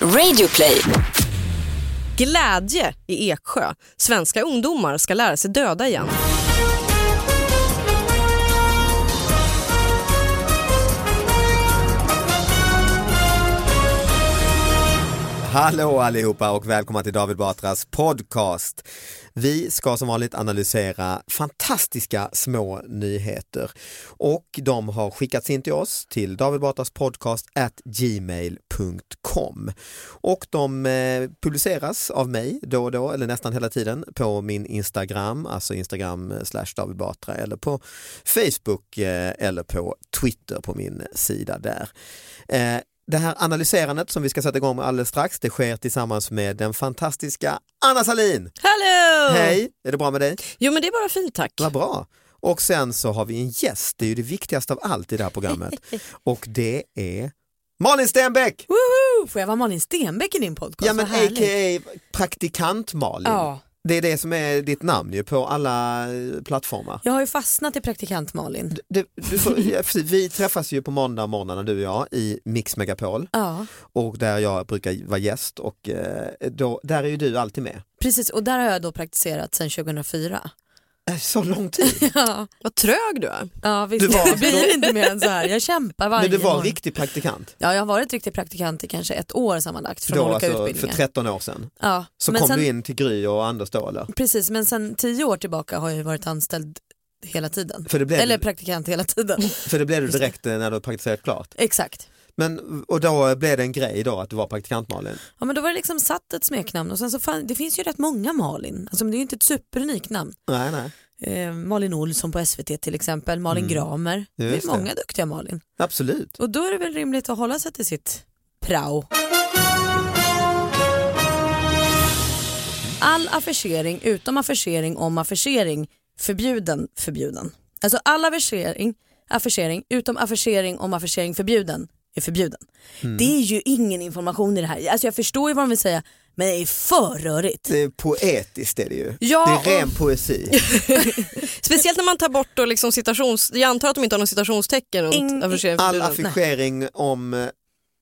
Radioplay. Glädje i Eksjö. Svenska ungdomar ska lära sig döda igen. Hallå allihopa och välkomna till David Batras podcast. Vi ska som vanligt analysera fantastiska små nyheter och de har skickats in till oss till David Batras podcast at gmail.com och de eh, publiceras av mig då och då eller nästan hela tiden på min Instagram, alltså Instagram slash David Batra eller på Facebook eh, eller på Twitter på min sida där. Eh, det här analyserandet som vi ska sätta igång med alldeles strax, det sker tillsammans med den fantastiska Anna Salin. Hallå! Hej, är det bra med dig? Jo men det är bara fint tack. Vad bra. Och sen så har vi en gäst, det är ju det viktigaste av allt i det här programmet. Och det är Malin Stenbeck! Woho! Får jag vara Malin Stenbeck i din podcast? Ja men a.k.a. praktikant Malin. Ja. Det är det som är ditt namn ju på alla eh, plattformar. Jag har ju fastnat i praktikant Malin. Du, du får, vi träffas ju på måndag morgnarna du och jag i Mix Megapol Ja, och där jag brukar vara gäst och eh, då, där är ju du alltid med. precis och där har jag då praktiserat sedan 2004. Eh, Så lång tid. Ja, Vad trög du är. ja visst. Du var- det blir inte mer än så här. Jag kämpar varje Men du var morgon. riktig praktikant. Ja, jag har varit riktig praktikant i kanske ett år sammanlagt från Då, olika alltså, för utbildningar. 13 år sedan. ja, Så men kom sen, du in till Gry och Anders då eller? Precis, men sen tio år tillbaka har jag varit anställd hela tiden. För det blev, Eller praktikant hela tiden. för det blev du direkt eh, när du praktiserat klart. Exakt. Men, och då blev det en grej då att du var praktikant Malin? Ja men då var det liksom satt ett smeknamn och sen så fan, det finns ju rätt många Malin. Alltså men det är ju inte ett superunikt namn. Nej, nej, Eh, Malin Olsson på SVT till exempel, Malin Mm. Gramer. Det Just är det. många duktiga Malin. absolut. Och då är det väl rimligt att hålla sig till sitt prao. All affischering utom affischering om affischering förbjuden förbjuden. Alltså all affischering, affischering utom affischering om affischering förbjuden är förbjuden. Mm. Det är ju ingen information i det här. Alltså jag förstår ju vad de vill säga men det är för rörigt. Det är poetiskt är det ju. Ja, det är ren och- poesi. Speciellt när man tar bort då liksom citations... Jag antar att de inte har någon citationstecken runt Ing- affischering All affischering om, eh,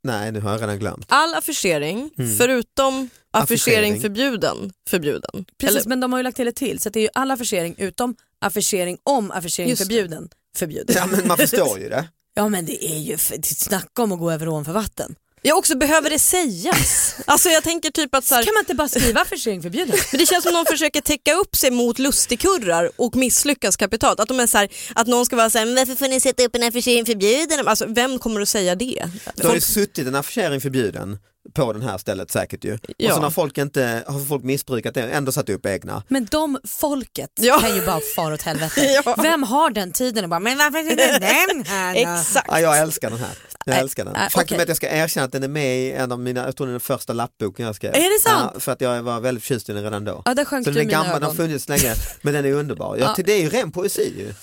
nej nu har jag redan glömt. All affischering Mm. förutom affischering Affischering. förbjuden förbjuden. Precis Eller- men de har ju lagt till ett till så att det är ju all affischering utom affischering om affischering Just det. förbjuden. förbjuden. Ja men man förstår ju det. Ja men det är ju snacka om att gå över ån för vatten. Jag också behöver det sägas. Alltså jag tänker typ att så här, Kan man inte bara skriva affischering förbjuden? Men det känns som de försöker täcka upp sig mot lustigkurrar och misslyckas kapitalt. Att, de är så här, att någon ska vara så här, men varför får ni sätta upp en affischering förbjuden? Alltså, vem kommer att säga det? Det har ju suttit en affischering förbjuden på det här stället säkert ju. Och Ja. så när folk inte har folk missbrukat det, ändå satt upp egna. Men de folket Ja. kan ju bara fara åt helvete. Ja. Vem har den tiden och bara, men varför är det den här då? Exakt. Ja, jag älskar den här. Jag älskar den. Faktum okej. är att jag ska erkänna att den är med i en av mina, jag tror den är den första lappboken jag skrev. Är det sant? Ja, för att jag var väldigt förtjust i den redan då. Ja, där sjönk så den är gammal, den har ögon. funnits länge, men den är underbar. Ja, Ja. till Det är ju ren poesi ju.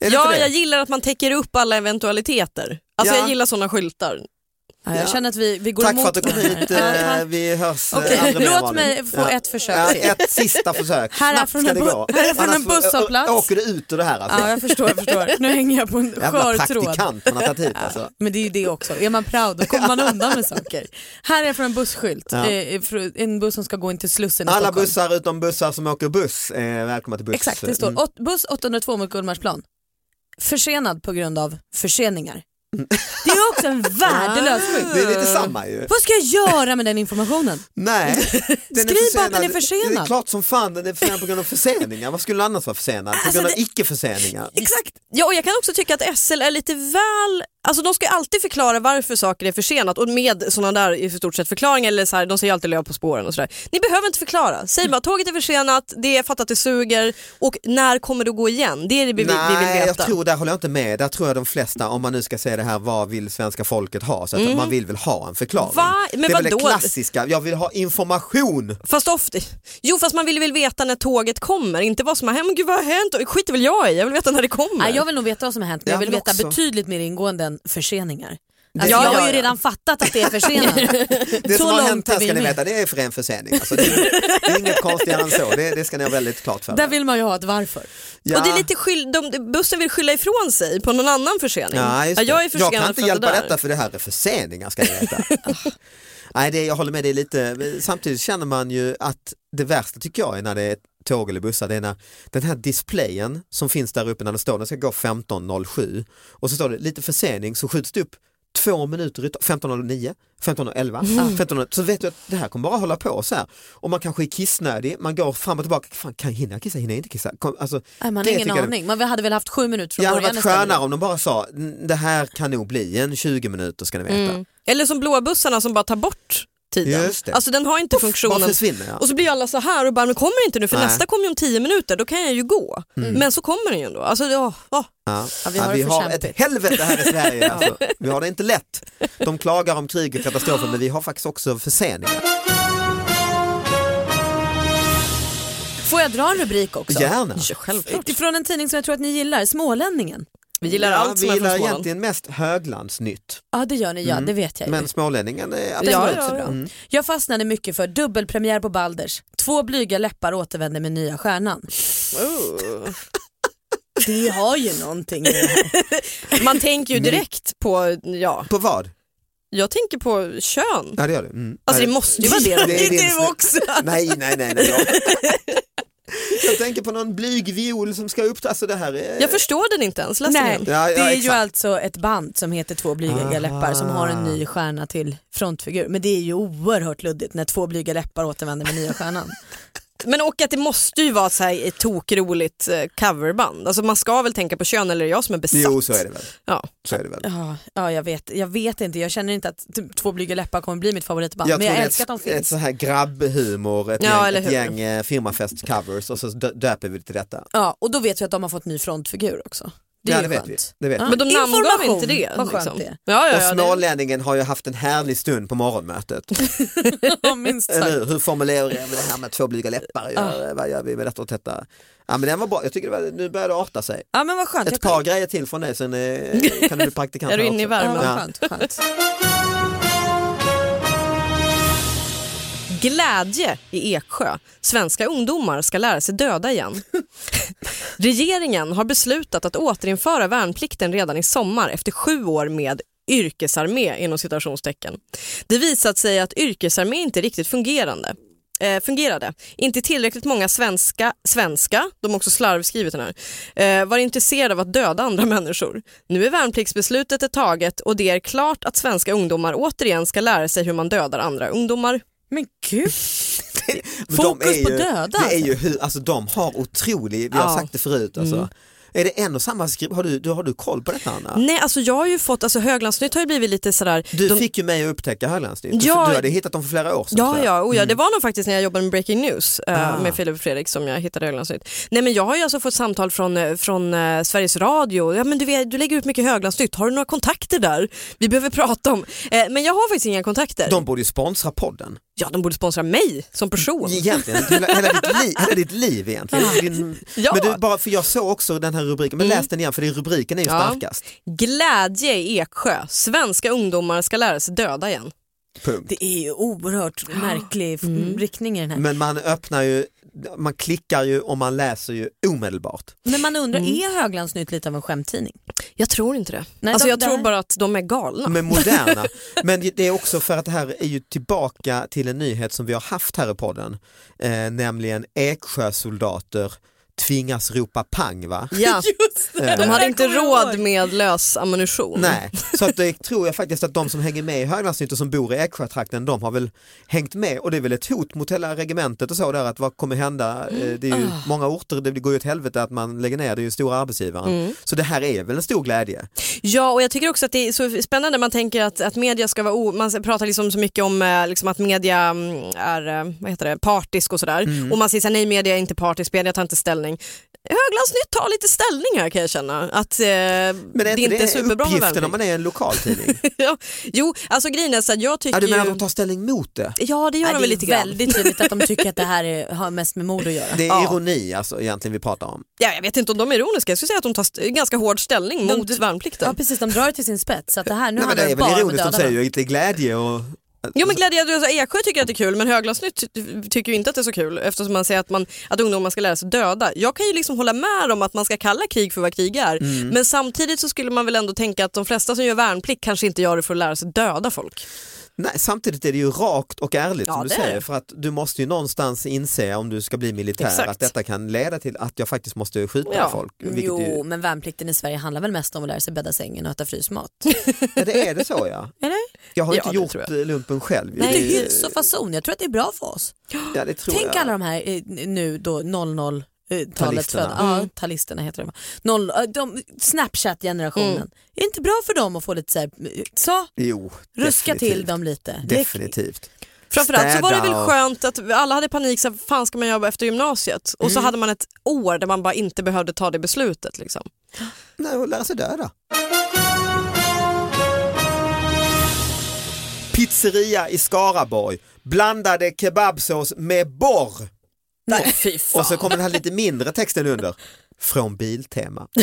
Det Ja, det? jag gillar att man täcker upp alla eventualiteter. Alltså Ja. jag gillar sådana skyltar. Ja, jag Ja. känner att vi, vi går Tack emot för att du kom hit. här. Eh, tack. Vi hörs eh, mer, låt mig få ett försök till. ett sista försök. Här är Snabbt ska en det gå. här är från en busshållplats. åker du ut ur det här alltså. Ja, jag förstår, jag förstår. Nu hänger jag på en Jävla skör tråd. praktikant man har tagit hit alltså. Ja, men det är ju det också. Är man proud då kommer man undan med saker. Här är från en busskylt. En buss som ska gå in till Slussen i Alla Stockholm. bussar utom bussar som åker buss, eh, välkomna till buss. Exakt, det står Mm. buss 802 mot Gullmarsplan. Försenad på grund av förseningar. Det är också en värdelös skylt. Det är lite samma ju. Vad ska jag göra med den informationen? Nej, den Skriv bara att den är Det är försenad. klart som fan den är försenad på grund av förseningar. Vad skulle den annars vara försenad? På Alltså, grund av det- icke-förseningar. Exakt. Ja, och jag kan också tycka att SL är lite väl, alltså de ska alltid förklara varför saker är försenat och med sådana där i stort sett förklaringar eller så här, de säger alltid löp på spåren och sådär. Ni behöver inte förklara, säg bara tåget är försenat, det är fattat det suger och när kommer det att gå igen? Det är det vi, vi vill Nej, veta. jag tror, där håller jag inte med. Där tror jag de flesta, om man nu ska säga det här, vad vill svenska folket ha? Så att man vill väl ha en förklaring. Mm. Va? Men det är väl det klassiska, jag vill ha information. Fast ofta, jo fast man vill väl veta när tåget kommer, inte vad som har hänt. Men gud vad har hänt? Och skiter väl jag i, jag vill veta när det kommer. Nej, jag vill nog veta vad som har hänt men jag Jag vill vill veta också. betydligt mer ingående än förseningar. Alltså, Ja, jag har ja, ju ja. redan fattat att det är försenat. Det Så som har hänt är här ska ni veta, det är för en försening. Alltså, det, är, det är inget konstigare än så, det, det ska ni ha väldigt klart för Där er. vill man ju ha ett varför. Ja. Och det är lite skyll, de, bussen vill skylla ifrån sig på någon annan försening. Ja, det. jag är jag kan inte hjälpa det där. detta för det här är förseningar ska ni veta. Nej, det, jag håller med, är lite, samtidigt känner man ju att det värsta tycker jag är när det är tåg eller bussar, det är när den här displayen som finns där uppe när det står den ska gå 15.07 och så står det lite försening så skjuts det upp två minuter, i- 15.09, 15.11, Mm. 15.00, så vet du att det här kommer bara hålla på så här. Och man kanske är kissnödig, man går fram och tillbaka, fan, kan hinna jag kissa, hinner jag inte kissa? Kom, alltså, Nej, man har ingen aning. Vi hade väl haft sju minuter från Det hade början varit skönare om de bara sa, "Mm, det här kan nog bli en 20 minuter ska ni veta. Mm. Eller som blåbussarna som bara tar bort tiden. Just det. Alltså den har inte Bara funktionen. ja. Och så blir alla så här och bara, men kommer inte nu för Nej. nästa kommer ju om tio minuter, då kan jag ju gå. Men så kommer den ju ändå. Alltså, ja, ja. Ja. Ja, vi Ja, har vi det för har ett helvete här i Sverige. Alltså. Vi har det inte lätt. De klagar om krig och katastrofer men vi har faktiskt också förseningar. Får jag dra en rubrik också? Gärna. Ja, självklart. Från en tidning som jag tror att ni gillar, Smålänningen. Vi gillar Ja, allt vi som är från gillar Småland. egentligen mest höglandsnytt. Ja det gör ni, ja det vet jag ju. Men smålänningen är absolut. Ja, ja, bra. Mm. Jag fastnade mycket för dubbelpremiär på Balders. Två blyga läppar återvänder med nya stjärnan. Oh. Det har ju någonting det. Man tänker ju direkt på, ja, På vad? jag tänker på kön. Ja det gör det. Mm. Alltså det måste ju vara det. Det är det snu- också. Nej, nej, nej. nej. Jag... tänker på någon blyg viol som ska upp. Alltså det här är... Jag förstår den inte ens, läs Nej. Ja, ja, det är ju exakt. alltså ett band som heter Två blyga Aha. läppar som har en ny stjärna till frontfigur. Men det är ju oerhört luddigt när två blyga läppar återvänder med nya stjärnan. Men och att det måste ju vara så här ett tokroligt eh, coverband. Alltså man ska väl tänka på kön eller är det jag som är besatt? Jo så är det väl. Ja. Så är det väl. Ja, ja jag, vet, jag vet inte, jag känner inte att typ, Två blyga läppar kommer bli mitt favoritband. Jag men jag det är älskar att de ett, ett finns. så här grabbhumor, ett Ja, gäng, eller ett gäng eh, firmafest-covers och så dö- döper vi det till detta. Ja, och då vet vi att de har fått ny frontfigur också. Det är ja, det vet skönt. vi. Det vet vi. Ja. Men de namngav inte det. vad skönt liksom. det. Ja, ja, Och smålänningen har ju haft en härlig stund på morgonmötet. Minst sagt. hur? Hur formulerar vi det här med två blyga läppar? Gör, Vad gör vi med detta och detta? Ja men den var bra, jag tycker det var, nu börjar det arta sig. Ja men vad skönt. Ett Jag- par grejer till från dig sen eh, kan du bli praktikant Är du inne i värmen? Ja. skönt, skönt. Glädje i Eksjö. Svenska ungdomar ska lära sig döda igen. Regeringen har beslutat att återinföra värnplikten redan i sommar efter sju år med yrkesarmé inom citationstecken. Det visat sig att yrkesarmé inte riktigt fungerande. Eh, fungerade. Inte tillräckligt många svenska, svenska, de har också slarvskrivit den här, eh, var intresserade av att döda andra människor. Nu är värnpliktsbeslutet taget och det är klart att svenska ungdomar återigen ska lära sig hur man dödar andra ungdomar. Men gud. Fokus är på ju, döda, Det är alltså. ju hur, alltså de har otrolig, vi har Ja. sagt det förut alltså. Är det en och samma skriv, har du, har du koll på detta Anna? Nej, alltså jag har ju fått, alltså Höglandsnytt har ju blivit lite sådär, Du de- fick ju mig att upptäcka Höglandsnytt, Ja. du hade hittat dem för flera år sedan. Ja, ja, och ja Mm. det var nog faktiskt när jag jobbade med Breaking News eh, Ah. med Filip och Fredrik som jag hittade Höglandsnytt. Nej men jag har ju alltså fått samtal från, eh, från eh, Sveriges Radio, ja men du, vet, du lägger ut mycket Höglandsnytt, har du några kontakter där? Vi behöver prata om, eh, men jag har faktiskt inga kontakter. De borde ju sponsra podden. Ja, de borde sponsra mig som person. Egentligen, hela, hela, ditt, liv, hela ditt liv egentligen. Din, Ja. Men du, bara för jag såg också den här rubriken, men Mm. läs den igen för det, rubriken är ju Ja. starkast. Glädje i Eksjö. Svenska ungdomar ska lära sig döda igen. Punkt. Det är ju oerhört märklig Mm. riktning i den här. Men man öppnar ju, man klickar ju och man läser ju omedelbart. Men man undrar, Mm. är Höglandsnytt lite av en skämttidning? Jag tror inte det. Nej, alltså, de- jag tror där- bara att de är galna. De är moderna. Men det är också för att det här är ju tillbaka till en nyhet som vi har haft här i podden. Eh, nämligen Eksjösoldater tvingas ropa pang va? Ja, Eh, de hade inte råd med lös ammunition. Nej, så att det tror jag faktiskt att de som hänger med i Höglandsnytt och som bor i Eksjötrakten de har väl hängt med och det är väl ett hot mot hela regementet och så där att vad kommer hända? Eh, Det är ju många orter, det går ju åt helvete att man lägger ner, det är ju stora arbetsgivaren. Så det här är väl en stor glädje. Ja, och jag tycker också att det är så spännande. Man tänker att, att media ska vara, o, man pratar liksom så mycket om eh, liksom att media mm, är vad heter det, partisk och sådär. Mm. Och man säger så här, nej media är inte partisk, media tar inte ställning. Höglandsnytt tar lite ställning här kan jag känna. Att eh, Men det är är inte inte det superbra med uppgiften om man är en lokaltidning? ja, jo, alltså grejen är så att jag tycker Ja, du menar att ju... de tar ställning mot det? Ja, det gör Nej, de det väl är lite grann. väldigt tydligt att de tycker att det här är, har mest med mord att göra. Det är Ja. ironi alltså egentligen vi pratar om. Ja, jag vet inte om de är ironiska, jag skulle säga att de tar st- ganska hård ställning De- mot värnplikten. Ja precis, de drar det till sin spets. Så att det här, nu Nej, men det är bara väl att ironiskt, de säger ju inte glädje och Jo men glädje, alltså, Eksjö tycker att det är kul men Höglandsnytt ty- tycker ju inte att det är så kul eftersom man säger att, man, att ungdomar ska lära sig döda. Jag kan ju liksom hålla med om att man ska kalla krig för vad krig är Mm. men samtidigt så skulle man väl ändå tänka att de flesta som gör värnplikt kanske inte gör det för att lära sig döda folk. Nej, samtidigt är det ju rakt och ärligt Ja, som du är säger för att du måste ju någonstans inse om du ska bli militär Exakt. att detta kan leda till att jag faktiskt måste skjuta Ja. folk. Jo, Ju, men värnplikten i Sverige handlar väl mest om att lära sig bädda sängen och äta frysmat? ja, det är det så ja. Eller? Jag har Ja, inte gjort jag. lumpen själv. Nej, Det- hyfs och fason. Jag tror att det är bra för oss. ja, det tror Tänk jag. alla de här eh, nu då 00 eh, talet födda. Ja, talisterna heter de. Noll, eh, de Snapchat-generationen. Mm. Är det inte bra för dem att få lite så här, så, Jo, ruska definitivt. till dem lite? Definitivt. Framförallt så var det väl skönt att alla hade panik, så här, fan ska man göra efter gymnasiet? Och Mm. så hade man ett år där man bara inte behövde ta det beslutet. Liksom. Nej, och lära sig döda. Pizzeria i Skaraborg, blandade kebabsås med borr. Nej, fy fan. Och så kommer den här lite mindre texten under. Från Biltema.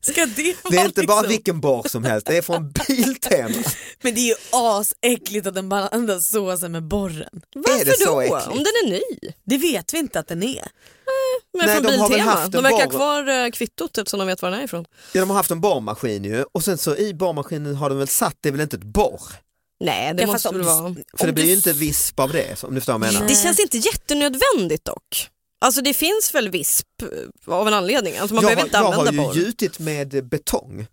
Ska det vara Det är inte bara liksom? vilken borr som helst, det är från Biltema. Men det är ju asäckligt att den blandar såsen med borren. Varför är det så då? äckligt? Om den är ny? Det vet vi inte att den är. Men Nej, från de har väl Biltema. haft en De verkar ha kvar eh, kvittot eftersom de vet var den är ifrån. Ja, de har haft en borrmaskin ju och sen så i borrmaskinen har de väl satt, det är väl inte ett borr? Nej, det Ja, måste väl du- vara. För det blir ju inte visp av det, om du förstår vad jag menar. Det känns inte jättenödvändigt dock. Alltså det finns väl visp eh, av en anledning. Alltså man jag, behöver har- inte jag använda har borr. ju gjutit med betong.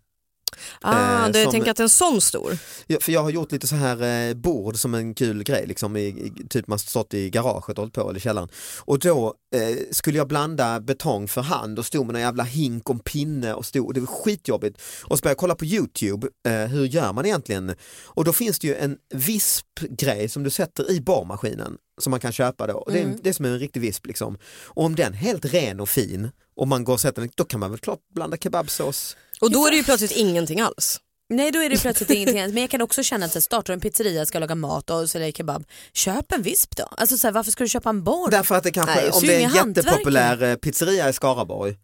Ah, eh, du som- tänker att en sån stor? Ja, för jag har gjort lite så här eh, bord som en kul grej, liksom, i, i, typ man stått i garaget och hållit på eller källaren. Och då eh, skulle jag blanda betong för hand och stod med en jävla hink och pinne och stod, och det var skitjobbigt. Och så började jag kolla på Youtube, eh, hur gör man egentligen? Och då finns det ju en vispgrej som du sätter i borrmaskinen som man kan köpa då. Och det, är, Mm. det är som en riktig visp liksom. Och om den är helt ren och fin och man går och sätter den, då kan man väl klart blanda kebabsås. Och då är det ju plötsligt ingenting alls. Nej då är det plötsligt ingenting annat. Men jag kan också känna att så här, startar du en pizzeria, ska laga mat och sälja kebab, köp en visp då. Alltså så här, varför ska du köpa en borr? Därför att det kanske, Nej, om det är en jättepopulär eh, pizzeria i Skaraborg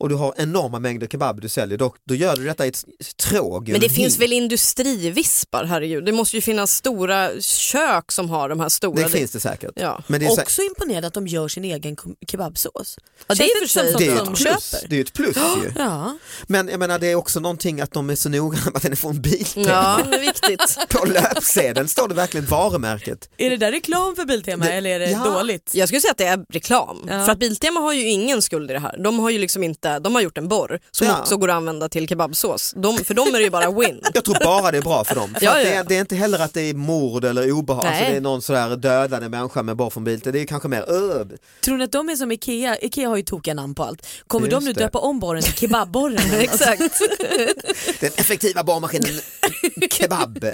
och du har enorma mängder kebab du säljer, då, då gör du detta i ett tråg. Men det finns väl industrivispar, herregud. Det måste ju finnas stora kök som har de här stora. Det finns det säkert. Ja. Men det är, så, Också imponerad att de gör sin egen ke- kebabsås. Ja, det är för sig- det är ett de plus. köper. Det är ju ett plus ju. Ja. Men jag menar det är också någonting att de är så noggranna med att den är från Biltema. Ja, det är viktigt. På löpsedeln står det verkligen varumärket. Är det där reklam för Biltema Det- eller är det ja. dåligt? Jag skulle säga att det är reklam. Ja. För att Biltema har ju ingen skuld i det här. De har ju liksom inte, de har gjort en borr som Ja. också går att använda till kebabsås. De, för dem är det ju bara win. Jag tror bara det är bra för dem. För Ja, ja, det, det är inte heller att det är mord eller obehag, Nej. alltså det är någon sådär dödande människa med borr från Biltema. Det är kanske mer öh. Tror ni att de är som Ikea? Ikea har ju tokiga namn på allt. Kommer Just de nu det. döpa om borren till kebabborren? Exakt. Den effektiva borrmaskinen kebab.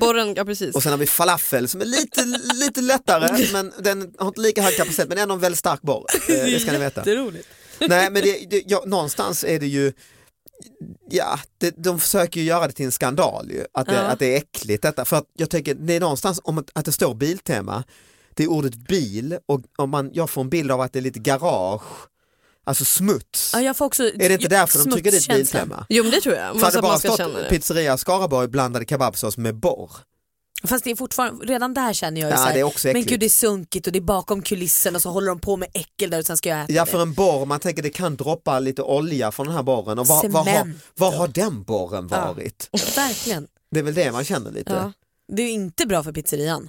Borren, ja precis. Och sen har vi falafel som är lite, lite lättare men den har inte lika hög kapacitet men ändå en väldigt stark borr. Eh, Det ska ni veta. Jätteroligt. Nej men det, det, ja, någonstans är det ju Ja, det, de försöker ju göra det till en skandal ju, att det, Ja. att det är äckligt detta. För att jag tänker, det är någonstans om att, att det står Biltema, det är ordet bil och om man, jag får en bild av att det är lite garage, alltså smuts. Ja, också är det inte därför de trycker dit. Biltema? Jo men det tror jag, För att bara man ska stått känna det. pizzeria Skaraborg blandade kebabsås med borr. Fast det är fortfarande, redan där känner jag ju Ja, så här, det är också men gud det är sunkigt och det är bakom kulissen och så håller de på med äckel där och sen ska jag äta Ja för en borr, man tänker det kan droppa lite olja från den här borren och var, var, har, var har den borren varit? Verkligen. Det är väl det man känner lite. Ja. Det är inte bra för pizzerian.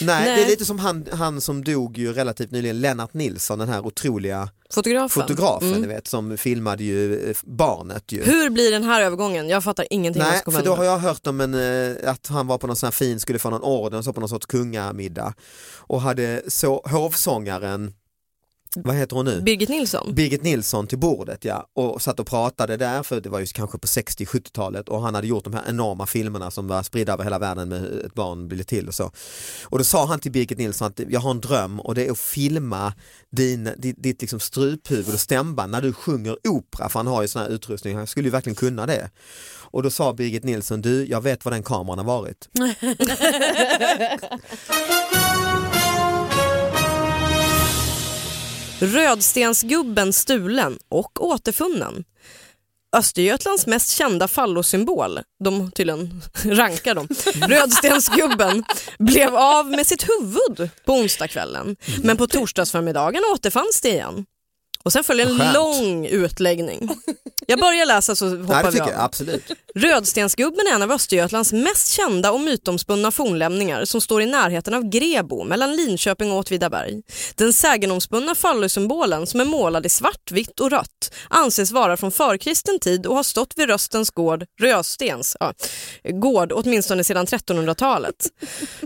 Nej, Nej. det är lite som han, han som dog ju relativt nyligen, Lennart Nilsson, den här otroliga Fotografen. fotografen Mm. vet, som filmade ju eh, barnet ju. Hur blir den här övergången? Jag fattar ingenting Nej, för då har jag hört om en, eh, att han var på någon sån här fin, skulle få någon orden, så på någon sorts kungamiddag och hade så, hovsångaren, vad heter hon nu? Birgit Nilsson? Birgit Nilsson till bordet ja och satt och pratade där för det var ju kanske på 60-70-talet och han hade gjort de här enorma filmerna som var spridda över hela världen med ett barn blir till och så. Och då sa han till Birgit Nilsson att jag har en dröm och det är att filma din, ditt, ditt liksom struphuvud och stämband när du sjunger opera för han har ju sån här utrustning, han skulle ju verkligen kunna det. Och då sa Birgit Nilsson, du jag vet var den kameran har varit. Rödstensgubben stulen och återfunnen. Östergötlands mest kända fallosymbol, de tydligen rankar dem, Rödstensgubben blev av med sitt huvud på onsdagskvällen men på torsdagsförmiddagen återfanns det igen. Och sen följer en Skönt. lång utläggning. Jag börjar läsa så Nej, hoppar det vi av. jag absolut. Rödstensgubben är en av Östergötlands mest kända och mytomspunna fornlämningar som står i närheten av Grebo mellan Linköping och Åtvidaberg. Den sägenomspunna fallosymbolen som är målad i svart, vitt och rött anses vara från förkristen tid och har stått vid Röstens gård, Röstens, ja, gård åtminstone sedan 1300-talet.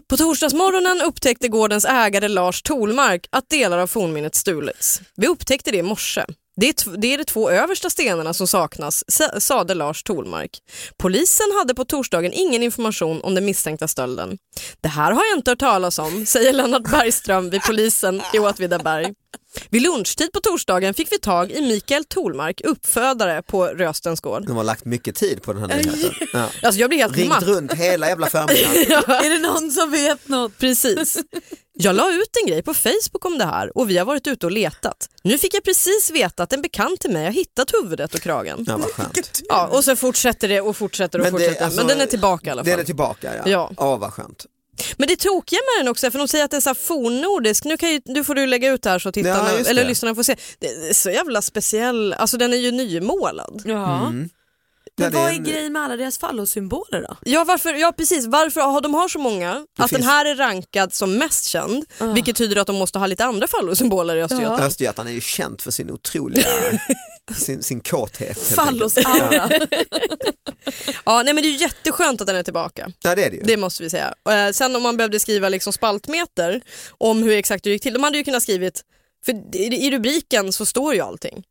På torsdagsmorgonen upptäckte gårdens ägare Lars Tolmark att delar av fornminnet stulits. Vi upptäckte det i morse. Det är, det är de två översta stenarna som saknas, sade Lars Tolmark. Polisen hade på torsdagen ingen information om den misstänkta stölden. Det här har jag inte hört talas om, säger Lennart Bergström vid polisen i Åtvidaberg. Vid lunchtid på torsdagen fick vi tag i Mikael Tolmark, uppfödare på Röstens gård. De har lagt mycket tid på den här nyheten. Ja. Alltså jag blir helt Ringt matt. runt hela jävla förmiddagen. Är det någon som vet något? Precis. Jag la ut en grej på Facebook om det här och vi har varit ute och letat. Nu fick jag precis veta att en bekant till mig har hittat huvudet och kragen. Ja, vad skönt. Ja, och så fortsätter det och fortsätter och Men det- fortsätter. alltså, Men den är tillbaka i alla fall. Den är tillbaka ja. Ja. Ja, vad skönt. Men det tokiga med den också, för de säger att det är så fornnordisk, nu, kan ju, nu får du lägga ut det här så tittarna, Ja, eller det. lyssnarna får se. Det är så jävla speciell, alltså den är ju nymålad. Ja. Ja, Men det vad är en- grejen med alla deras fallosymboler då? Ja, varför, ja precis, varför har de har så många? att den finns- här är rankad som mest känd, vilket tyder att de måste ha lite andra fallosymboler i Östergötland. Östergötland är ju känt för sin otroliga, sin, sin kåthet. Fallosaura. Ja, nej, men det är jätteskönt att den är tillbaka. Ja det är det ju. Det måste vi säga. Eh, sen om man behövde skriva liksom spaltmeter om hur exakt det gick till, de hade ju kunnat skrivit, för i rubriken så står ju allting.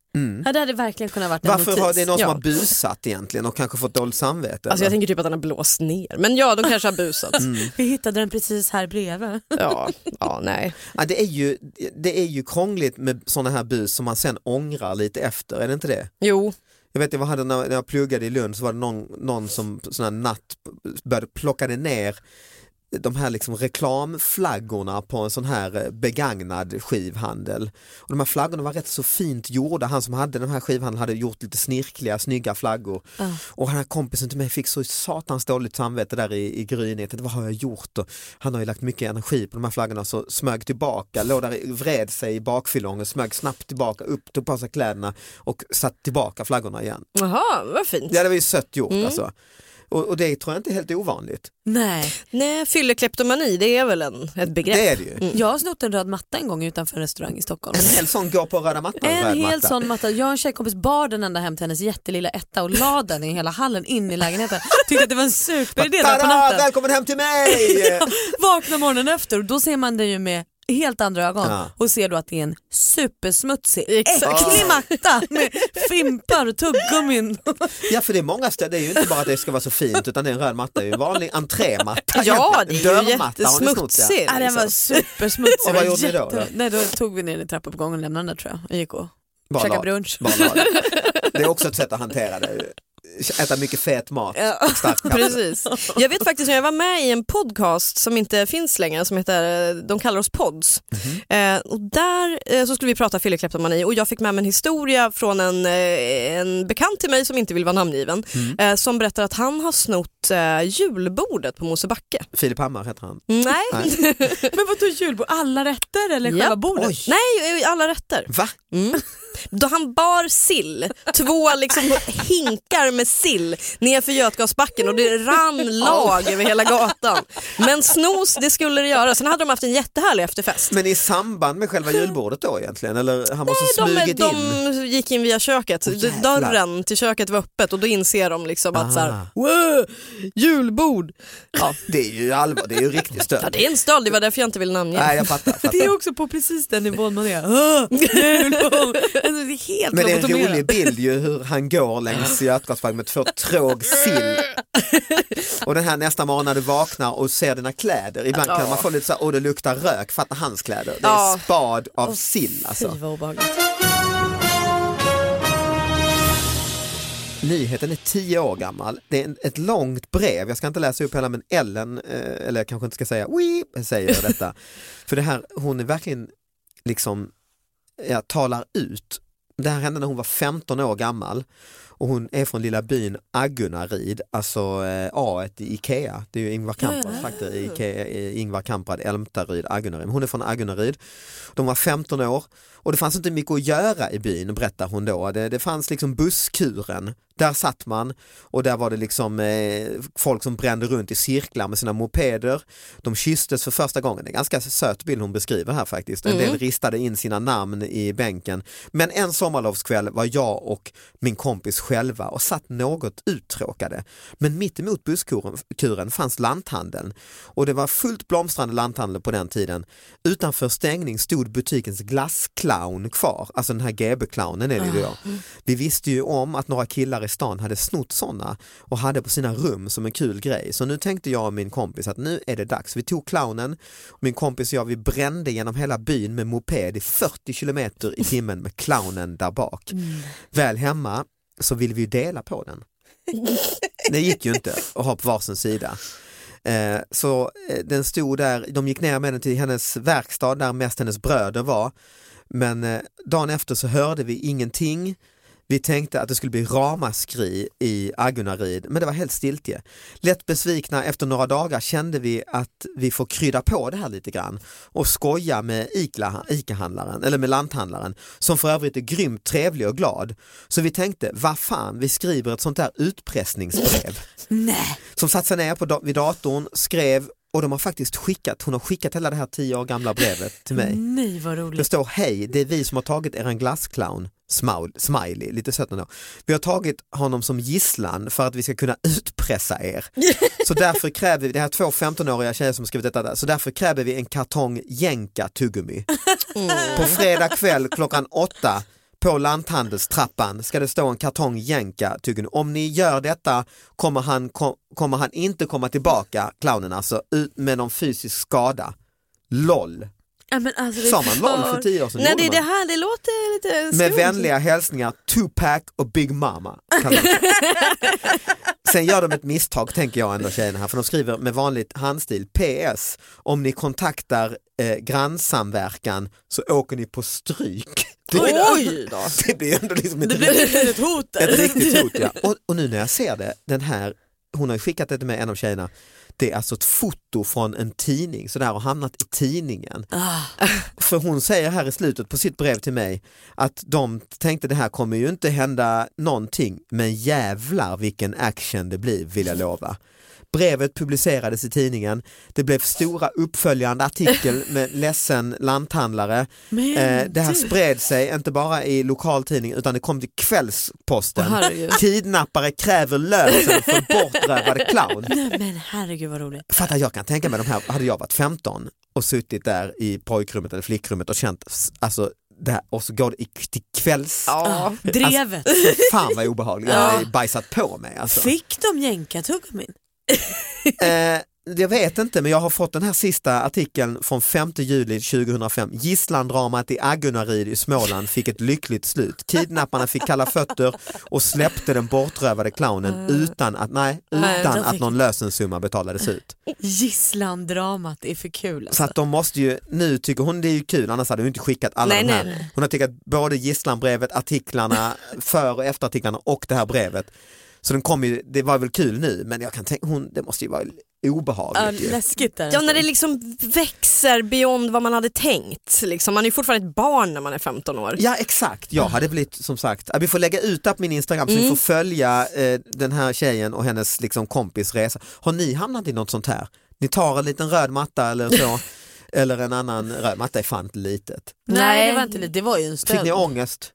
Ja, det hade verkligen kunnat varit en Varför notis. har det någon som Ja. har busat egentligen och kanske fått dåligt samvete? Alltså jag eller? tänker typ att den har blåst ner, men ja de kanske har busat. Vi hittade den precis här bredvid. Ja, ja, nej. ja, det, är ju, det är ju krångligt med sådana här bus som man sen ångrar lite efter, är det inte det? Jo, Jag vet jag hade när, jag pluggade i Lund så var det någon, någon som sån här natt började plocka ner de här liksom reklamflaggorna på en sån här eh, begagnad skivhandel. Och de här flaggorna var rätt så fint gjorda, han som hade den här skivhandeln hade gjort lite snirkliga, snygga flaggor. Och den här kompisen till mig fick så satans dåligt samvete där i, i gryningen, vad har jag gjort? Och han har ju lagt mycket energi på de här flaggorna så smög tillbaka, låg där, vred sig i bakfyllången, smög snabbt tillbaka, upp, tog på sig kläderna och satte tillbaka flaggorna igen. Jaha, vad fint. Ja det var ju sött gjort Mm. alltså. Och, och det tror jag inte är helt ovanligt. Nej. Nej, fyllekleptomani det är väl en, ett begrepp. Det är det ju. Jag har snott en röd matta en gång utanför en restaurang i Stockholm. En hel sån går på röda mattan. En röd hel matta. sån matta. Jag och en tjejkompis bar den ända hem till hennes jättelilla etta och la den i hela hallen in i lägenheten. Tyckte att det var en superidé där på natten. välkommen hem till mig! Vaknar morgonen efter och då ser man det ju med helt andra ögon Ja. och ser då att det är en supersmutsig, äcklig matta med fimpar och tuggummin. Ja för det är många ställen, det är ju inte bara att det ska vara så fint utan det är en röd matta, det är ju en vanlig entrématta. Ja, det är ju snott, ja. den var supersmutsig. Och vad gjorde ni då, då? Nej, då tog vi ner den i trappuppgången och lämnade den tror jag och gick och käkade brunch. bara la det. Det är också ett sätt att hantera det. Äta mycket fet mat, kaffe. Precis. Jag vet faktiskt när jag var med i en podcast som inte finns längre som heter eh, De kallar oss pods. eh, och där eh, så skulle vi prata fyllekleptomani och jag fick med mig en historia från en, eh, en bekant till mig som inte vill vara namngiven eh, som berättar att han har snott eh, julbordet på Mosebacke. Filip Hammar heter han. Nej, Nej. Men vadå julbord? Alla rätter eller själva bordet? Oj. nej alla rätter. Va? Mm. Då han bar sill, två liksom hinkar med sill nerför Götgasbacken och det rann lag över hela gatan. Men snos det skulle det göra. Sen hade de haft en jättehärlig efterfest. Men i samband med själva julbordet då egentligen? Eller han måste De, smugit in? de gick in via köket, jävlar. dörren till köket var öppet och då inser de liksom att så Ah. här, "Wow, julbord. Ja. Det är ju allvar, det är ju riktig stöld. ja det är en stöld, det var därför jag inte ville namnge. Nej jag fattar. fattar. Det är också på precis den nivån man är. Julbord. Alltså, det är helt Men det är en rolig bild ju hur han går längs Götgatsbacken med två tråg sill. Och den här nästa morgon när du vaknar och ser dina kläder, ibland kan man få lite så här, åh det luktar rök, fatta hans kläder. Det är spad av sill alltså. Nyheten är tio år gammal, det är ett långt brev, jag ska inte läsa upp hela men Ellen, eh, eller jag kanske inte ska säga Weep, säger detta. För det här, hon är verkligen liksom, ja, talar ut. Det här hände när hon var 15 år gammal och hon är från lilla byn Aggunarid, alltså eh, A i Ikea, det är ju Ingvar Kamprads faktor i Ikea, Ingvar Kamprad, Älmtaryd, Aggunarid. Hon är från Aggunarid, de var 15 år och det fanns inte mycket att göra i byn berättar hon då. Det, det fanns liksom busskuren, där satt man och där var det liksom eh, folk som brände runt i cirklar med sina mopeder. De kysstes för första gången, det är en ganska söt bild hon beskriver här faktiskt. En del ristade in sina namn i bänken. Men en sommarlovskväll var jag och min kompis själva och satt något uttråkade. Men mitt emot busskuren kuren fanns lanthandeln och det var fullt blomstrande lanthandel på den tiden. Utanför stängning stod butikens glassclown kvar, alltså den här GB-clownen är det ju då. Vi visste ju om att några killar i stan hade snott sådana och hade på sina rum som en kul grej. Så nu tänkte jag och min kompis att nu är det dags. Vi tog clownen, min kompis och jag vi brände genom hela byn med moped i 40 kilometer i timmen med clownen där bak. Väl hemma så ville vi ju dela på den. Det gick ju inte att ha på varsin sida. Eh, så eh, den stod där, de gick ner med den till hennes verkstad där mest hennes bröder var. Men eh, dagen efter så hörde vi ingenting. Vi tänkte att det skulle bli ramaskri i Aggunarid men det var helt stiltje. Lätt besvikna efter några dagar kände vi att vi får krydda på det här lite grann och skoja med Ica- Ica-handlaren, eller med lanthandlaren som för övrigt är grymt trevlig och glad. Så vi tänkte, vad fan, vi skriver ett sånt där utpressningsbrev Nej. som satt sig ner på vid datorn, skrev och de har faktiskt skickat, hon har skickat hela det här tio år gamla brevet till mig. Nej vad Det roligt. står hej, det är vi som har tagit eran glassclown, smile, smiley, lite sött ändå. Vi har tagit honom som gisslan för att vi ska kunna utpressa er. Så därför kräver vi, det här är två 15-åriga tjejer som skrivit detta där, så därför kräver vi en kartong jänka tuggummi. På fredag kväll klockan åtta på lanthandelstrappan ska det stå en kartong jänka tuggummi. Om ni gör detta kommer han, kom, kommer han inte komma tillbaka, clownen alltså, ut med någon fysisk skada. LOL. Ja, men alltså, Sa man LOL för tio år sedan? Nej det, det här det låter lite Med skumt. vänliga hälsningar Tupac och Big Mama. Sen gör de ett misstag tänker jag ändå tjejerna här för de skriver med vanligt handstil PS om ni kontaktar eh, grannsamverkan så åker ni på stryk. Det, Oj då. det blir ändå liksom ett, Det blir ett hot. ett riktigt hot. Ja. Och, och nu när jag ser det, den här, hon har skickat det till mig, en av tjejerna, det är alltså ett foto från en tidning, så det här har hamnat i tidningen. Ah. För hon säger här i slutet på sitt brev till mig att de tänkte det här kommer ju inte hända någonting men jävlar vilken action det blir vill jag lova. Brevet publicerades i tidningen, det blev stora uppföljande artikel med ledsen lanthandlare. Eh, det här spred sig inte bara i lokaltidning utan det kom till Kvällsposten. Herregud. Kidnappare kräver lösen för bortrövad clown. Nej, men herregud vad roligt. Fatta, jag kan tänka mig de här, hade jag varit 15 och suttit där i pojkrummet eller flickrummet och känt, alltså här, och så går det i, till kvälls... Ja. Drevet. Fan vad obehagligt, jag har bajsat på mig alltså. Fick de jänkartuggummin? Eh, jag vet inte men jag har fått den här sista artikeln från 5 juli 2005. Gisslandramat i Agunnaryd i Småland fick ett lyckligt slut. Kidnapparna fick kalla fötter och släppte den bortrövade clownen utan att, nej, Nej, utan de att någon lösensumma betalades ut. Gisslandramat, är för kul Så alltså. att de måste ju, nu tycker hon det är ju kul, annars hade hon inte skickat alla Nej, de här. nej, nej. Hon har skickat både gisslanbrevet, artiklarna, för och efterartiklarna och det här brevet. Så den kom ju, det var väl kul nu men jag kan tänka, hon, det måste ju vara Ja, obehagligt ju. läskigt där. Ja när det liksom växer beyond vad man hade tänkt. Liksom. Man är ju fortfarande ett barn när man är 15 år. Ja exakt, jag hade blivit som sagt, vi får lägga ut det på min Instagram så vi får följa eh, den här tjejen och hennes liksom, kompis resa. Har ni hamnat i något sånt här? Ni tar en liten röd matta eller så, eller en annan röd matta är fan inte litet. Nej det var inte lite, det var ju en Fick stöld. ni ångest?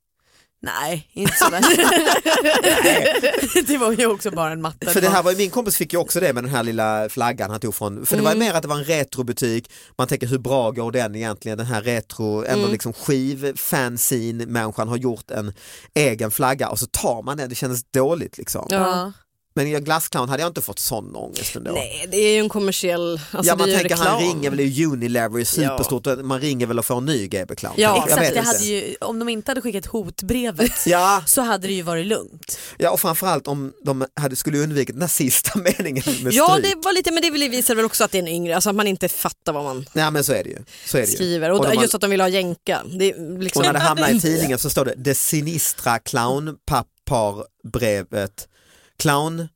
Nej, inte sådär. det var ju också bara en matta. För det här var ju, min kompis fick ju också det med den här lilla flaggan han tog från, för det var ju mer att det var en retrobutik, man tänker hur bra går den egentligen, den här retro, ändå liksom skivfanzine människan har gjort en egen flagga och så tar man den, det kändes dåligt liksom. Ja. Men i Glassclown hade jag inte fått sån ångest ändå. Nej det är ju en kommersiell, alltså ja man tänker reklam. han ringer väl, är Unilever, är superstort, man ringer väl och får en ny GB Clown. Ja, jag Exakt, det inte. hade ju, om de inte hade skickat hotbrevet Ja, så hade det ju varit lugnt. ja, och framförallt om de hade, skulle undvikit den här sista meningen med Ja stryk. det var lite, men det visar väl också att det är en yngre, alltså att man inte fattar vad man Nej men så är det ju. Så är det ju. skriver. Och, Och just att de vill ha jänka. Det liksom... Och när det hamnar i tidningen så står det det sinistra clownpapparbrevet clown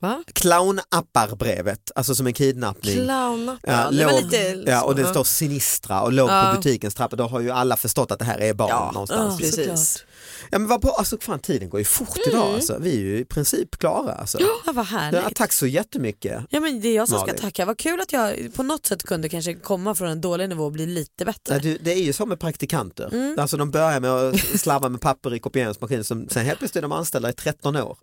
Va? clownapparbrevet, alltså som en kidnappning. Clownappar, Ja, det låg, lite... ja, och det står sinistra och låg Ja. på butikens trappa, då har ju alla förstått att det här är barn Ja, någonstans. ja, precis. Ja men vad bra, alltså fan tiden går ju fort idag alltså. vi är ju i princip klara alltså. Ja, vad härligt. Ja, tack så jättemycket. Ja, men det är jag som ska Malin. tacka. Vad kul att jag på något sätt kunde kanske komma från en dålig nivå och bli lite bättre. Du, det är ju som med praktikanter, Mm. alltså de börjar med att slabba med papper i kopieringsmaskinen, som, sen helt plötsligt är de anställda i 13 år.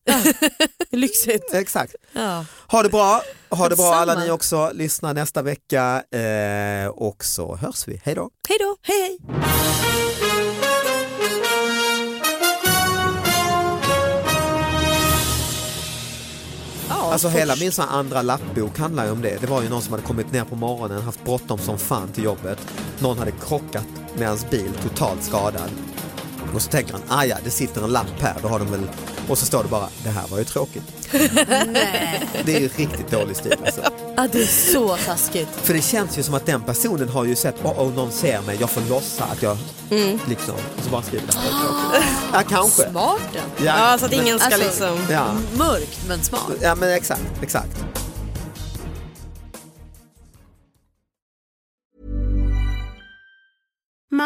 Lyxigt. Exakt. Ja. Ha det bra, ha det bra alla Detsamma. ni också, lyssna nästa vecka eh, och så hörs vi, hej då! Hej då. Hej hej. Alltså hela min sån andra lappbok handlar ju om det. Det var ju någon som hade kommit ner på morgonen, haft bråttom som fan till jobbet. Någon hade krockat med hans bil, totalt skadad. Och så tänker han, ah ja, det sitter en lapp här, då har de väl... Och så står det bara, det här var ju tråkigt. Det är ju riktigt dålig stil alltså. Ja, det är så taskigt. För det känns ju som att den personen har ju sett, oh, oh någon ser mig, jag får låtsa att jag liksom, och så bara skriver det här var tråkigt. Ja kanske. Smart den. Ja, så att men- ingen ska alltså- liksom... Ja, Mörkt men smart. ja men exakt, exakt.